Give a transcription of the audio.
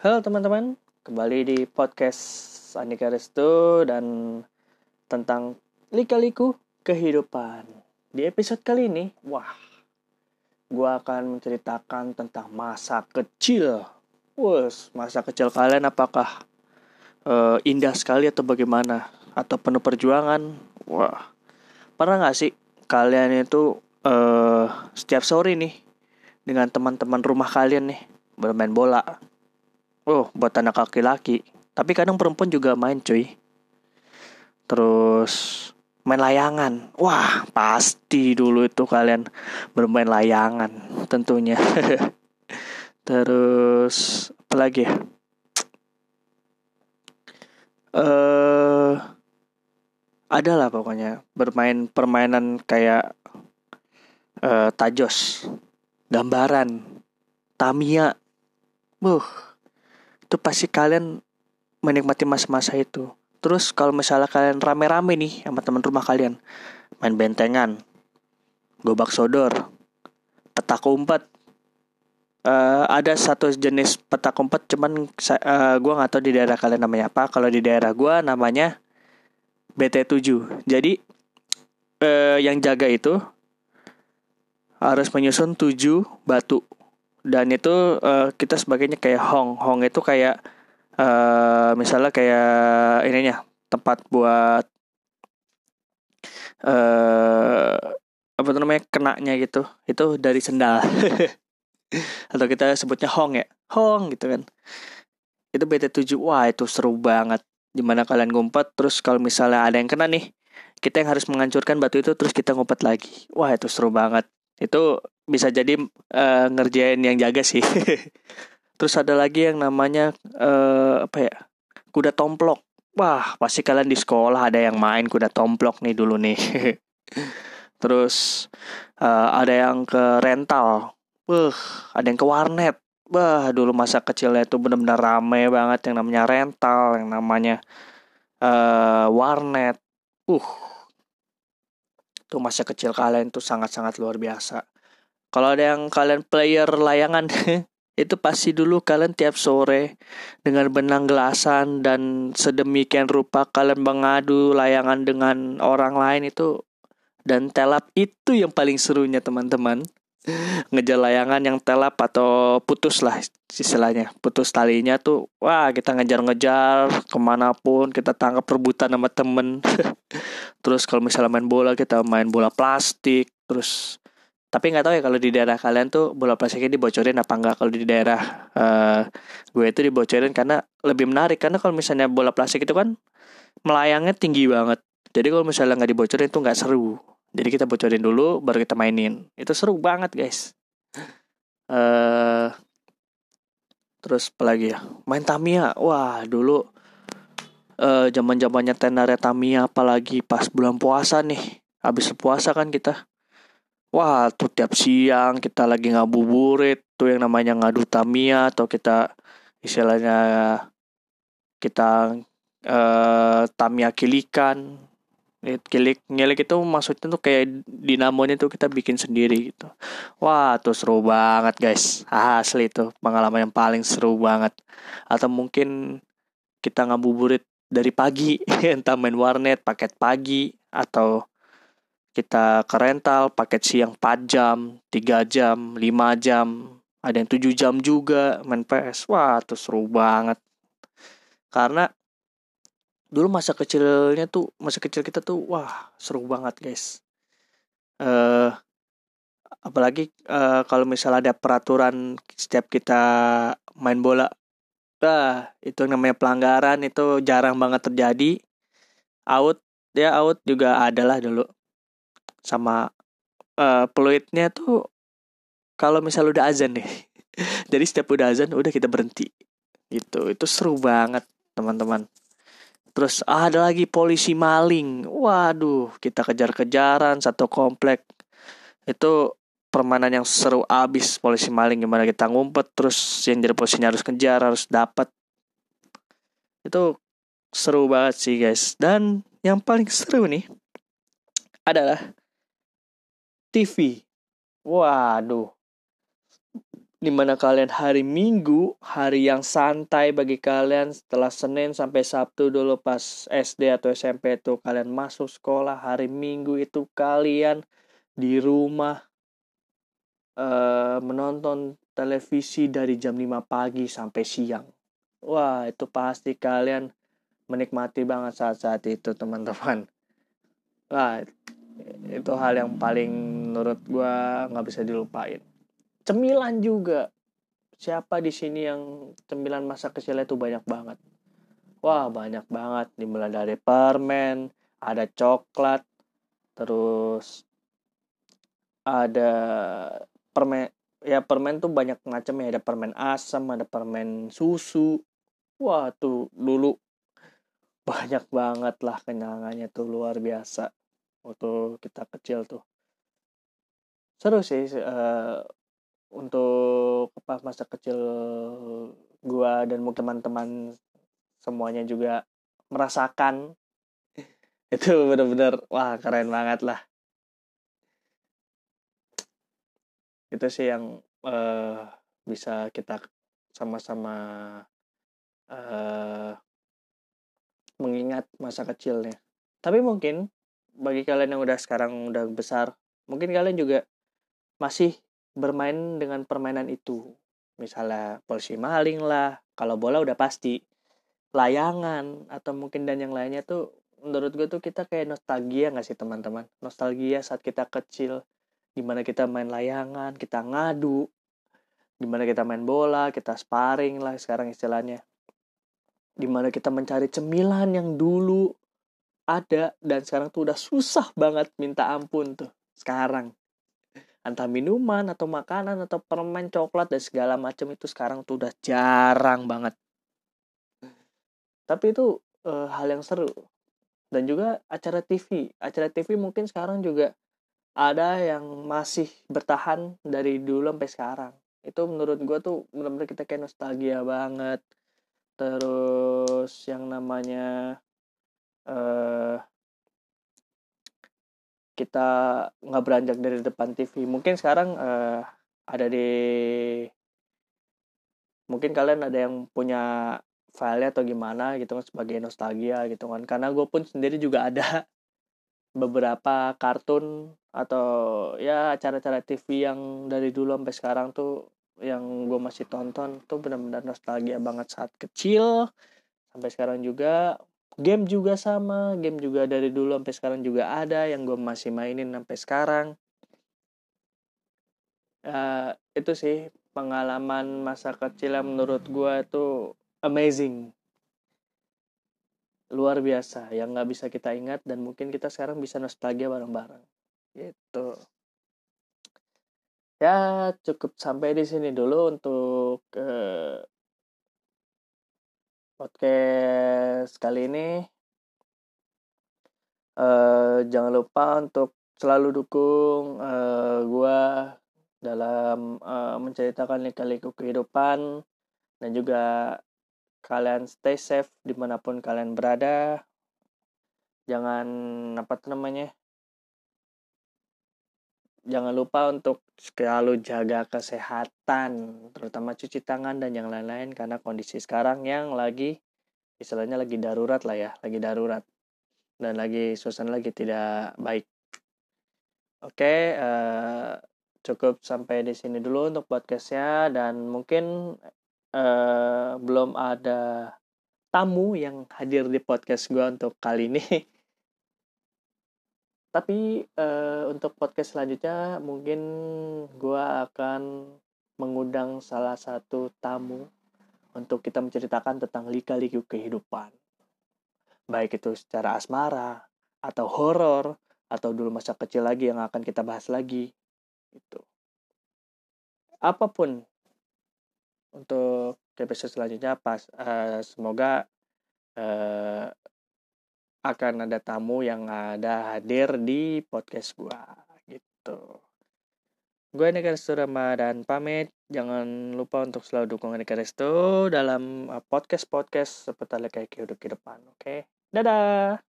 Halo teman-teman, kembali di podcast Andika Restu dan tentang lika-liku kehidupan. Di episode kali ini, wah, gua akan menceritakan tentang masa kecil. Wus, masa kecil kalian apakah uh, indah sekali atau bagaimana? Atau penuh perjuangan? Wah, pernah nggak sih kalian itu uh, setiap sore nih dengan teman-teman rumah kalian nih bermain bola? Oh, buat anak laki-laki. Tapi kadang perempuan juga main cuy. Terus main layangan. Wah, pasti dulu itu kalian bermain layangan tentunya. Terus apa lagi ya? Eh uh, ada lah pokoknya bermain permainan kayak uh, tajos, gambaran, tamia. Buh, itu pasti kalian menikmati masa-masa itu. Terus kalau misalnya kalian rame-rame nih sama teman rumah kalian, main bentengan, gobak sodor, petak umpet, uh, ada satu jenis petak umpet cuman uh, gue nggak tahu di daerah kalian namanya apa kalau di daerah gue namanya BT7 jadi uh, yang jaga itu harus menyusun 7 batu dan itu uh, kita sebagainya kayak hong. Hong itu kayak uh, misalnya kayak ininya tempat buat uh, apa namanya kenanya gitu. Itu dari sendal. Atau kita sebutnya Hong ya. Hong gitu kan. Itu BT7 wah itu seru banget. Di mana kalian ngumpet terus kalau misalnya ada yang kena nih kita yang harus menghancurkan batu itu terus kita ngumpet lagi. Wah itu seru banget. Itu bisa jadi uh, ngerjain yang jaga sih terus ada lagi yang namanya uh, apa ya kuda tomplok wah pasti kalian di sekolah ada yang main kuda tomplok nih dulu nih terus uh, ada yang ke rental Wah, ada yang ke warnet. Bah, dulu masa kecilnya itu benar-benar rame banget yang namanya rental, yang namanya uh, warnet. Uh, itu masa kecil kalian tuh sangat-sangat luar biasa. Kalau ada yang kalian player layangan, itu pasti dulu kalian tiap sore dengan benang gelasan dan sedemikian rupa kalian mengadu layangan dengan orang lain itu dan telap itu yang paling serunya teman-teman. Ngejar layangan yang telap atau putus lah istilahnya. Putus talinya tuh wah kita ngejar-ngejar ke mana pun kita tangkap rebutan sama temen. Terus kalau misalnya main bola kita main bola plastik terus tapi nggak tahu ya kalau di daerah kalian tuh bola plastiknya dibocorin apa enggak kalau di daerah uh, gue itu dibocorin karena lebih menarik karena kalau misalnya bola plastik itu kan melayangnya tinggi banget jadi kalau misalnya nggak dibocorin itu nggak seru jadi kita bocorin dulu baru kita mainin. Itu seru banget guys. Uh, terus apa lagi ya? Main Tamiya. Wah, dulu uh, zaman-zamannya tenarnya Tamiya apalagi pas bulan puasa nih. Habis puasa kan kita. Wah, tuh tiap siang kita lagi ngabuburit tuh yang namanya ngadu Tamiya atau kita istilahnya kita uh, Tamiya kilikan Kilik ngilik itu maksudnya tuh kayak dinamonya tuh kita bikin sendiri gitu. Wah, tuh seru banget guys. Asli tuh pengalaman yang paling seru banget. Atau mungkin kita ngabuburit dari pagi, entah main warnet paket pagi atau kita ke rental paket siang 4 jam, 3 jam, 5 jam, ada yang 7 jam juga main PS. Wah, tuh seru banget. Karena dulu masa kecilnya tuh masa kecil kita tuh wah seru banget guys. Eh uh, apalagi uh, kalau misalnya ada peraturan setiap kita main bola. Ah itu namanya pelanggaran itu jarang banget terjadi. Out ya out juga adalah dulu sama uh, peluitnya tuh kalau misalnya udah azan nih jadi setiap udah azan udah kita berhenti gitu itu seru banget teman-teman Terus ada lagi polisi maling. Waduh, kita kejar-kejaran satu komplek. Itu permainan yang seru abis polisi maling gimana kita ngumpet terus yang jadi polisinya harus kejar harus dapat itu seru banget sih guys dan yang paling seru nih adalah TV waduh di mana kalian hari Minggu, hari yang santai bagi kalian setelah Senin sampai Sabtu dulu pas SD atau SMP itu kalian masuk sekolah, hari Minggu itu kalian di rumah uh, menonton televisi dari jam 5 pagi sampai siang. Wah, itu pasti kalian menikmati banget saat-saat itu, teman-teman. Wah, itu hal yang paling menurut gue nggak bisa dilupain. Cemilan juga. Siapa di sini yang cemilan masa kecil itu banyak banget? Wah banyak banget. Dimulai dari permen ada coklat terus ada permen ya permen tuh banyak macam ya ada permen asam ada permen susu. Wah tuh dulu banyak banget lah kenangannya tuh luar biasa. Waktu kita kecil tuh seru sih uh, untuk apa masa kecil gua dan teman-teman semuanya juga merasakan. Itu benar-benar wah keren banget lah. Itu sih yang uh, bisa kita sama-sama uh, mengingat masa kecilnya. Tapi mungkin bagi kalian yang udah sekarang udah besar mungkin kalian juga masih bermain dengan permainan itu. Misalnya polisi maling lah, kalau bola udah pasti. Layangan atau mungkin dan yang lainnya tuh menurut gue tuh kita kayak nostalgia gak sih teman-teman? Nostalgia saat kita kecil, di mana kita main layangan, kita ngadu, di mana kita main bola, kita sparring lah sekarang istilahnya. Di mana kita mencari cemilan yang dulu ada dan sekarang tuh udah susah banget minta ampun tuh sekarang entah minuman atau makanan atau permen coklat dan segala macam itu sekarang tuh udah jarang banget. Tapi itu e, hal yang seru. Dan juga acara TV acara TV mungkin sekarang juga ada yang masih bertahan dari dulu sampai sekarang. Itu menurut gue tuh benar-benar kita kayak nostalgia banget. Terus yang namanya eh kita nggak beranjak dari depan TV mungkin sekarang uh, ada di mungkin kalian ada yang punya file atau gimana gitu kan sebagai nostalgia gitu kan. Karena gue pun sendiri juga ada beberapa kartun atau ya acara-acara TV yang dari dulu sampai sekarang tuh yang gue masih tonton tuh benar-benar nostalgia banget saat kecil. Sampai sekarang juga game juga sama game juga dari dulu sampai sekarang juga ada yang gue masih mainin sampai sekarang. Uh, itu sih pengalaman masa kecil yang menurut gue tuh amazing. Luar biasa yang nggak bisa kita ingat dan mungkin kita sekarang bisa nostalgia bareng-bareng. Gitu. Ya cukup sampai di sini dulu untuk uh, podcast kali ini. Uh, jangan lupa untuk selalu dukung uh, gua dalam uh, menceritakan lika-liku kehidupan dan juga kalian stay safe di mana pun kalian berada. Jangan apa namanya? Jangan lupa untuk selalu jaga kesehatan, terutama cuci tangan dan yang lain-lain karena kondisi sekarang yang lagi istilahnya lagi darurat lah ya, lagi darurat dan lagi suasana lagi tidak baik. Oke, uh, cukup sampai di sini dulu untuk podcastnya dan mungkin uh, belum ada tamu yang hadir di podcast gue untuk kali ini. tapi uh, untuk podcast selanjutnya mungkin gue akan mengundang salah satu tamu untuk kita menceritakan tentang lika-liku kehidupan. Baik itu secara asmara atau horor atau dulu masa kecil lagi yang akan kita bahas lagi itu apa pun untuk episode selanjutnya pas uh, semoga uh, akan ada tamu yang ada hadir di podcast gua gitu. Gue Nika Restu dan pamit. Jangan lupa untuk selalu dukung Nika Restu dalam uh, podcast-podcast seputar kayak kehidupan. Oke, okay? dadah.